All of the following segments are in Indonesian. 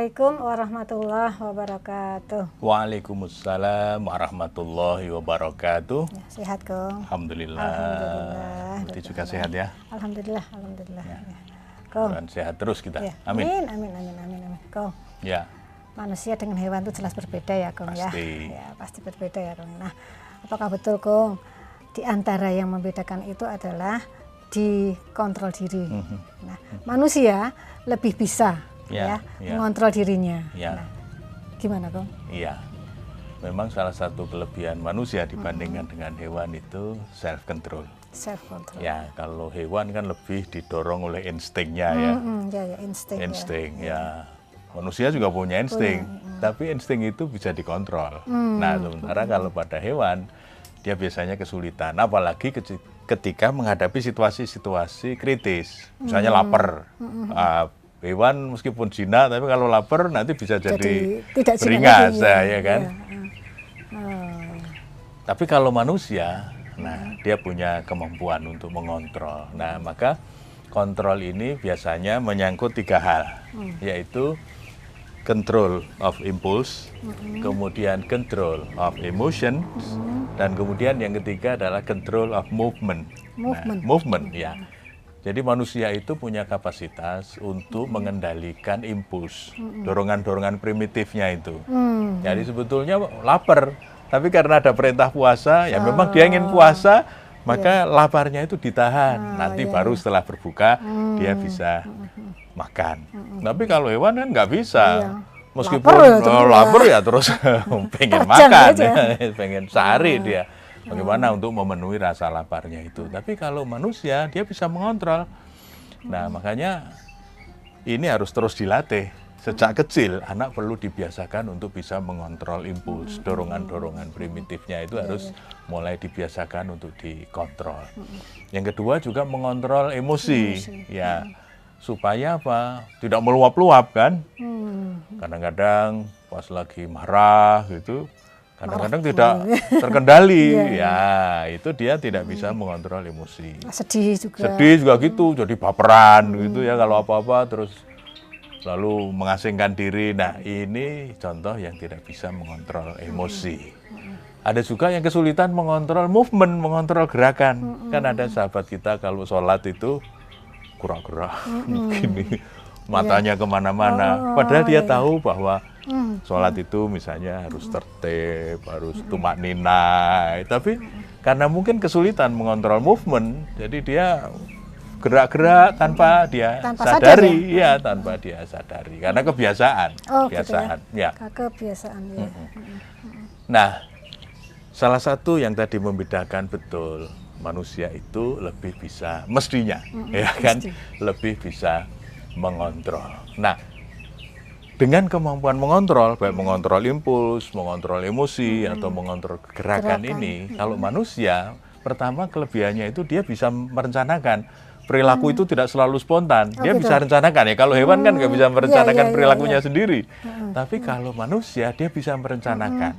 Assalamualaikum warahmatullahi wabarakatuh. Waalaikumsalam warahmatullahi wabarakatuh. Ya, sehat Kong. Alhamdulillah. Alhamdulillah. Berarti juga sehat ya. Alhamdulillah, alhamdulillah. Ya. Ya. Kong. Dan sehat terus kita. Ya. Amin. amin, amin, amin, amin. Kong, Ya. manusia dengan hewan itu jelas berbeda ya Kong ya. Pasti. Ya, pasti berbeda ya Kong. Nah, apakah betul Kong di antara yang membedakan itu adalah di kontrol diri. Mhm. Nah, manusia lebih bisa Ya, ya, ya. mengontrol dirinya. Ya. Nah, gimana Kong? Iya. Memang salah satu kelebihan manusia dibandingkan dengan hewan itu self control. Self control. Ya, kalau hewan kan lebih didorong oleh instingnya ya. Mm-mm, ya, ya, insting. ya. insting ya. Manusia juga punya insting, tapi insting itu bisa dikontrol. Nah, sementara kalau pada hewan dia biasanya kesulitan, apalagi ketika menghadapi situasi-situasi kritis, misalnya lapar. Ah, hewan meskipun jinak, tapi kalau lapar nanti bisa jadi, Jadi tidak beringas, ya, ya. ya kan? Ya, Oh, Tapi kalau manusia, nah dia punya kemampuan untuk mengontrol. Nah maka kontrol ini biasanya menyangkut tiga hal, yaitu control of impulse, kemudian control of emotion, dan kemudian yang ketiga adalah control of movement. Movement. Nah, movement ya. Jadi manusia itu punya kapasitas untuk mengendalikan impuls, dorongan-dorongan primitifnya itu. Hmm. Jadi sebetulnya lapar, tapi karena ada perintah puasa, ya memang dia ingin puasa, maka laparnya itu ditahan. Nanti baru setelah berbuka dia bisa makan. Tapi kalau hewan kan nggak bisa. Iya. Meskipun Lapar ya oh, terus ya. lapar ya terus pengen makan, aja. pengen sehari dia. Bagaimana untuk memenuhi rasa laparnya itu. Tapi kalau manusia dia bisa mengontrol. Nah makanya ini harus terus dilatih. Sejak kecil anak perlu dibiasakan untuk bisa mengontrol impuls, dorongan-dorongan primitifnya itu harus mulai dibiasakan untuk dikontrol. Yang kedua juga mengontrol emosi, ya supaya apa? Tidak meluap-luap kan? Hmm. Kadang-kadang pas lagi marah gitu, kadang-kadang tidak terkendali, ya itu dia tidak bisa mengontrol emosi. Sedih juga. sedih juga gitu jadi baperan gitu ya kalau apa-apa terus lalu mengasingkan diri. Nah ini contoh yang tidak bisa mengontrol emosi. Ada juga yang kesulitan mengontrol movement mengontrol gerakan. Kan ada sahabat kita kalau sholat itu gerak-gerak gini matanya ke mana-mana. Padahal dia tahu bahwa sholat itu misalnya harus tertib harus tumak nina tapi karena mungkin kesulitan mengontrol movement jadi dia gerak-gerak tanpa dia Tanpa sadar sadari. ya? Tanpa dia sadari. Karena kebiasaan Oh, gitu ya. kebiasaan ya. Kebiasaan ya. Nah, salah satu yang tadi membedakan betul manusia itu lebih bisa mestinya ya kan? lebih bisa mengontrol. Nah, dengan kemampuan mengontrol baik mengontrol impuls, mengontrol emosi atau mengontrol gerakan, Gerakan. ini, kalau manusia pertama kelebihannya itu dia bisa merencanakan perilaku itu tidak selalu spontan. Oh, dia gitu. bisa rencanakan ya. Kalau hewan kan nggak bisa merencanakan iya, iya, perilakunya iya. sendiri. Tapi kalau manusia dia bisa merencanakan.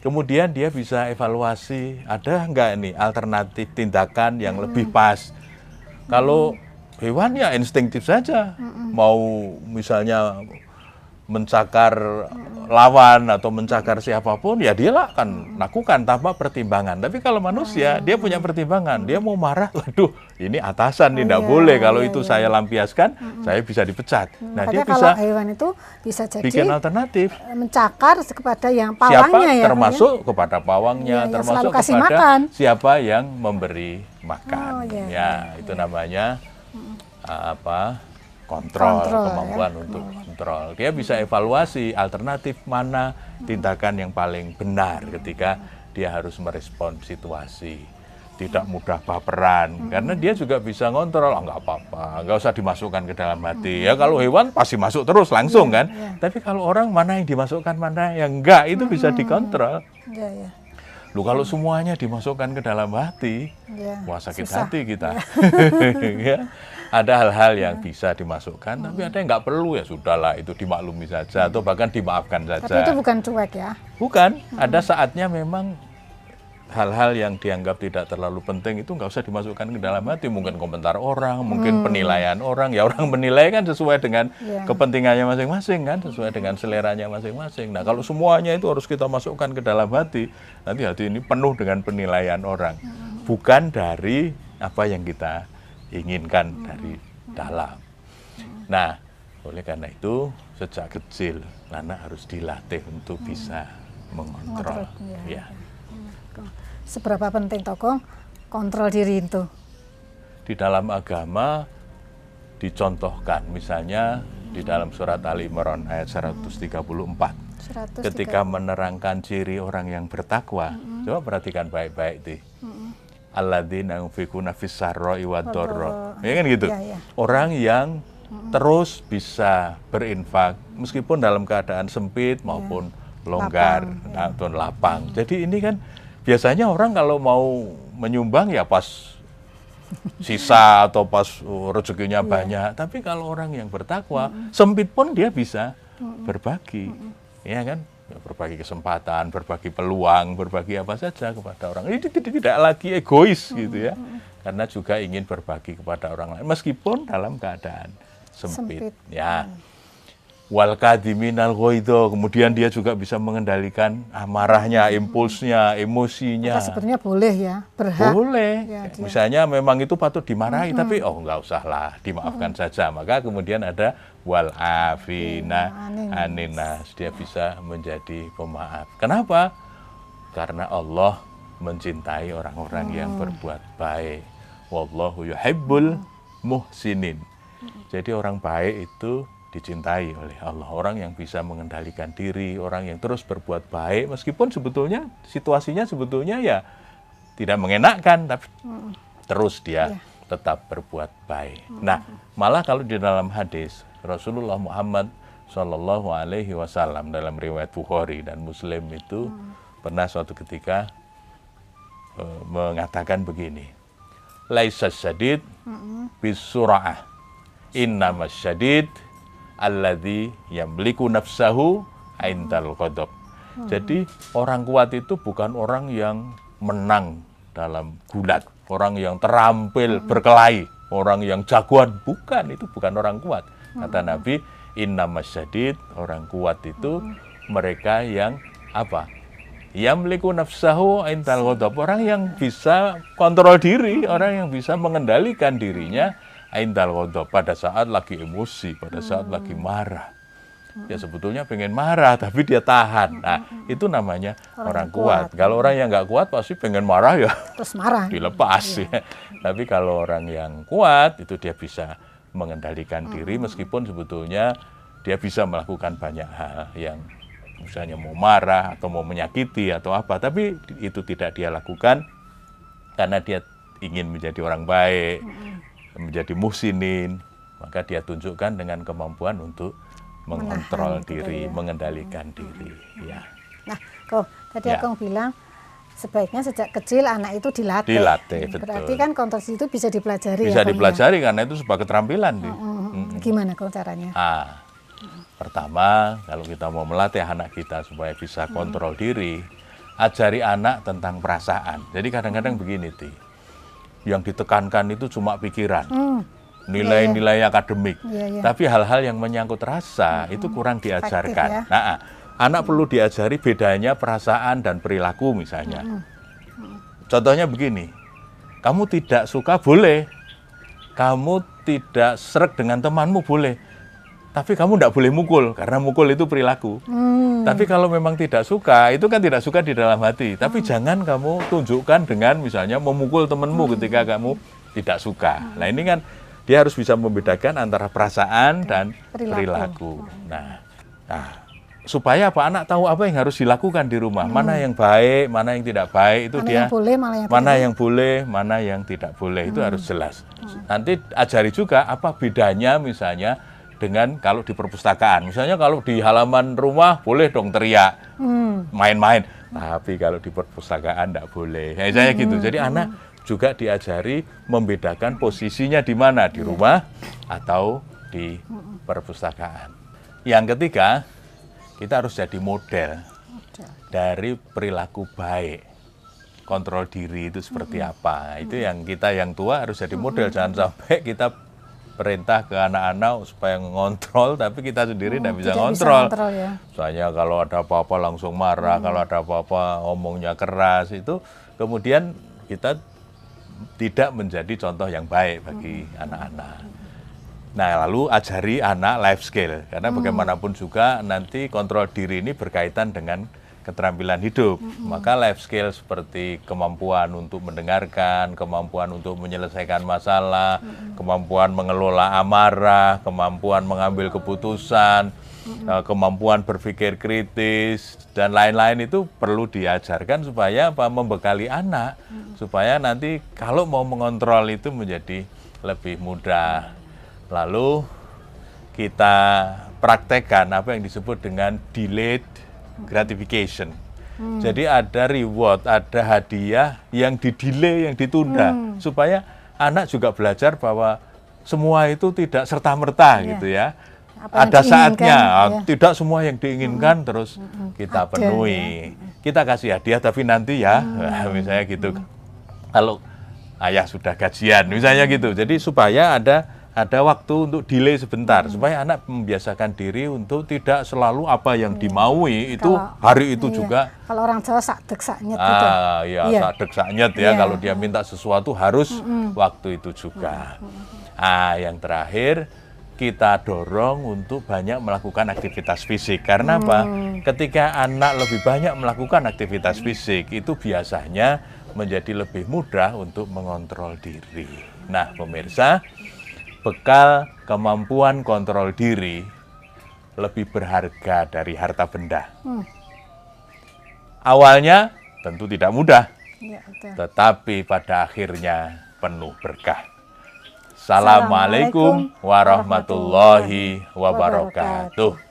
Kemudian dia bisa evaluasi ada nggak ini alternatif tindakan yang lebih pas. Kalau hewan ya instinktif saja. Mau misalnya mencakar lawan atau mencakar siapa pun ya dia lah akan lakukan tanpa pertimbangan. Tapi kalau manusia dia punya pertimbangan. Dia mau marah, waduh ini atasan tidak iya, boleh. Kalau iya, itu iya. saya lampiaskan, saya bisa dipecat. Nah dia bisa kalau hewan itu bisa jadi bikin alternatif. mencakar kepada yang siapa pawangnya ya. termasuk kepada pawangnya Iya, iya, termasuk kepada makan. siapa yang memberi makan Oh, iya, ya itu namanya uh, apa kontrol, Kontrol, kemampuan untuk kontrol. Dia bisa evaluasi alternatif mana tindakan yang paling benar ketika dia harus merespon situasi. Tidak mudah baperan karena dia juga bisa ngontrol. Oh, nggak apa-apa nggak usah dimasukkan ke dalam hati. Ya kalau hewan pasti masuk terus langsung kan? tapi kalau orang mana yang dimasukkan mana yang enggak itu bisa dikontrol. Iya, iya. Lu kalau semuanya dimasukkan ke dalam hati, Iya, wah sakit susah. hati kita. ya. Ada hal-hal yang bisa dimasukkan, tapi ada yang nggak perlu ya sudahlah itu dimaklumi saja atau bahkan dimaafkan Tapi itu saja. bukan cuek ya. Bukan, ada saatnya memang hal-hal yang dianggap tidak terlalu penting itu nggak usah dimasukkan ke dalam hati. Mungkin komentar orang, mungkin penilaian orang. Ya orang menilai kan sesuai dengan Iya. kepentingannya masing-masing kan, sesuai dengan seleranya masing-masing. Nah kalau semuanya itu harus kita masukkan ke dalam hati, nanti hati ini penuh dengan penilaian orang, bukan dari apa yang kita inginkan dari dalam. Nah, oleh karena itu sejak kecil anak harus dilatih untuk bisa mengontrol. Mengontrol, ya. Ya. Seberapa penting tokoh kontrol diri itu? Di dalam agama dicontohkan, misalnya di dalam surat Ali Imran ayat 134. 103. Ketika menerangkan ciri orang yang bertakwa, coba perhatikan baik-baik nih. Alladzina yunfikuna fis sarra'i wad dharra. Ya kan gitu. Ya, ya. Orang yang terus bisa berinfak meskipun dalam keadaan sempit maupun longgar Lapang, ya. atau lapang. Jadi ini kan biasanya orang kalau mau menyumbang ya pas sisa atau pas oh, rezekinya banyak. Tapi kalau orang yang bertakwa, sempit pun dia bisa berbagi. Ya kan? Ya, berbagi kesempatan, berbagi peluang, berbagi apa saja kepada orang. Ini tidak, tidak lagi egois gitu ya. Karena juga ingin berbagi kepada orang lain meskipun dalam keadaan sempit. Sempit. Ya. Wal kadiminal ghaidha. Kemudian dia juga bisa mengendalikan amarahnya, impulsnya, emosinya. Maka sebenarnya boleh ya, berhak. Boleh. Ya, dia. Misalnya memang itu patut dimarahi, tapi oh nggak usah lah, dimaafkan saja. Maka kemudian ada wal afina Anin. aninas. Dia bisa menjadi pemaaf. Kenapa? Karena Allah mencintai orang-orang yang berbuat baik. Wallahu yuhibbul muhsinin. Jadi orang baik itu dicintai oleh Allah. Orang yang bisa mengendalikan diri, orang yang terus berbuat baik meskipun sebetulnya situasinya sebetulnya ya tidak mengenakkan tapi terus dia Iya. tetap berbuat baik. Nah, malah kalau di dalam hadis Rasulullah Muhammad Shallallahu alaihi wasallam dalam riwayat Bukhari dan Muslim itu pernah suatu ketika eh, mengatakan begini. Laisa syadid bisura'ah. Innamas syadid alladzi yamliku nafsahu aintal ghadab. Jadi orang kuat itu bukan orang yang menang dalam gulat, orang yang terampil berkelahi, orang yang jagoan bukan itu bukan orang kuat. Kata Nabi, innamas syadid, orang kuat itu mereka yang apa? Yamliku nafsahu aintal ghadab. Orang yang bisa kontrol diri, orang yang bisa mengendalikan dirinya aintal ghadab pada saat lagi emosi, pada saat lagi marah. Ya sebetulnya pengen marah tapi dia tahan. Nah, itu namanya orang, Orang kuat. kuat. Kalau orang yang nggak kuat pasti pengen marah ya Terus marah. dilepas ya. Tapi kalau orang yang kuat itu dia bisa mengendalikan diri meskipun sebetulnya dia bisa melakukan banyak hal yang misalnya mau marah atau mau menyakiti atau apa, tapi itu tidak dia lakukan karena dia ingin menjadi orang baik, menjadi muhsinin, maka dia tunjukkan dengan kemampuan untuk mengontrol Menahan diri, ya. mengendalikan diri, ya. Nah, kok tadi Ya. Akong bilang sebaiknya sejak kecil anak itu dilatih. Dilatih, Hmm, betul. Berarti kan kontrol itu bisa dipelajari Bisa ya, ya? dipelajari karena itu sebuah keterampilan, Di. Hmm, Gimana kok caranya? Ah, pertama kalau kita mau melatih anak kita supaya bisa kontrol diri, ajari anak tentang perasaan. Jadi kadang-kadang begini, Ti. Yang ditekankan itu cuma pikiran, Hmm, nilai-nilai akademik. Iya, iya. Tapi hal-hal yang menyangkut rasa itu kurang diajarkan. ya. Nah, ah, anak perlu diajari bedanya perasaan dan perilaku misalnya. Contohnya begini, kamu tidak suka boleh, kamu tidak serak dengan temanmu boleh, tapi kamu tidak boleh mukul karena mukul itu perilaku. hmm, Tapi kalau memang tidak suka, itu kan tidak suka di dalam hati. Tapi jangan kamu tunjukkan dengan misalnya memukul temanmu ketika kamu tidak suka. Nah ini kan dia harus bisa membedakan antara perasaan dan Perilaku. perilaku. Nah, nah, supaya apa anak tahu apa yang harus dilakukan di rumah, mana yang baik, mana yang tidak baik itu mana dia yang boleh, mana yang mana yang boleh, mana yang tidak boleh itu harus jelas. Nanti ajari juga apa bedanya misalnya dengan kalau di perpustakaan. Misalnya kalau di halaman rumah boleh dong teriak, Hmm, main-main. Tapi kalau di perpustakaan tidak boleh. Ya, misalnya gitu. Jadi anak juga diajari membedakan posisinya di mana di rumah atau di perpustakaan. Yang ketiga, kita harus jadi model dari perilaku baik. kontrol diri itu seperti apa. Itu yang kita yang tua harus jadi model. Jangan sampai kita perintah ke anak-anak supaya ngontrol, tapi kita sendiri tidak bisa tidak bisa ngontrol. ngontrol, ya. Soalnya kalau ada apa-apa langsung marah, kalau ada apa-apa omongnya keras itu, kemudian kita tidak menjadi contoh yang baik bagi anak-anak. Nah, lalu ajari anak life skill karena bagaimanapun juga nanti kontrol diri ini berkaitan dengan keterampilan hidup. Maka life skill seperti kemampuan untuk mendengarkan, kemampuan untuk menyelesaikan masalah, kemampuan mengelola amarah, kemampuan mengambil keputusan, eh, kemampuan berpikir kritis dan lain-lain itu perlu diajarkan supaya apa? Membekali anak. Supaya nanti kalau mau mengontrol itu menjadi lebih mudah. Lalu kita praktekkan apa yang disebut dengan delayed gratification. Jadi ada reward, ada hadiah yang didelay, yang ditunda, supaya anak juga belajar bahwa semua itu tidak serta merta Iya. gitu ya. Apa ada saatnya, ya. tidak semua yang diinginkan terus kita Ada, penuhi. Kita kasih hadiah tapi nanti ya, misalnya gitu. Kalau ayah sudah gajian, misalnya gitu. Jadi supaya ada ada waktu untuk delay sebentar supaya anak membiasakan diri untuk tidak selalu apa yang dimaui itu Kalau- hari itu Iya. juga Kalau orang Jawa sak dek sak nyet gitu. ah ya Iya. sadek saknyet ya Iya. kalau dia minta sesuatu harus waktu itu juga. Ah yang terakhir kita dorong untuk banyak melakukan aktivitas fisik karena apa? Ketika anak lebih banyak melakukan aktivitas fisik itu biasanya menjadi lebih mudah untuk mengontrol diri. Nah, pemirsa, bekal kemampuan kontrol diri lebih berharga dari harta benda. Hmm. Awalnya tentu tidak mudah, betul. tetapi pada akhirnya penuh berkah. Assalamualaikum warahmatullahi wabarakatuh.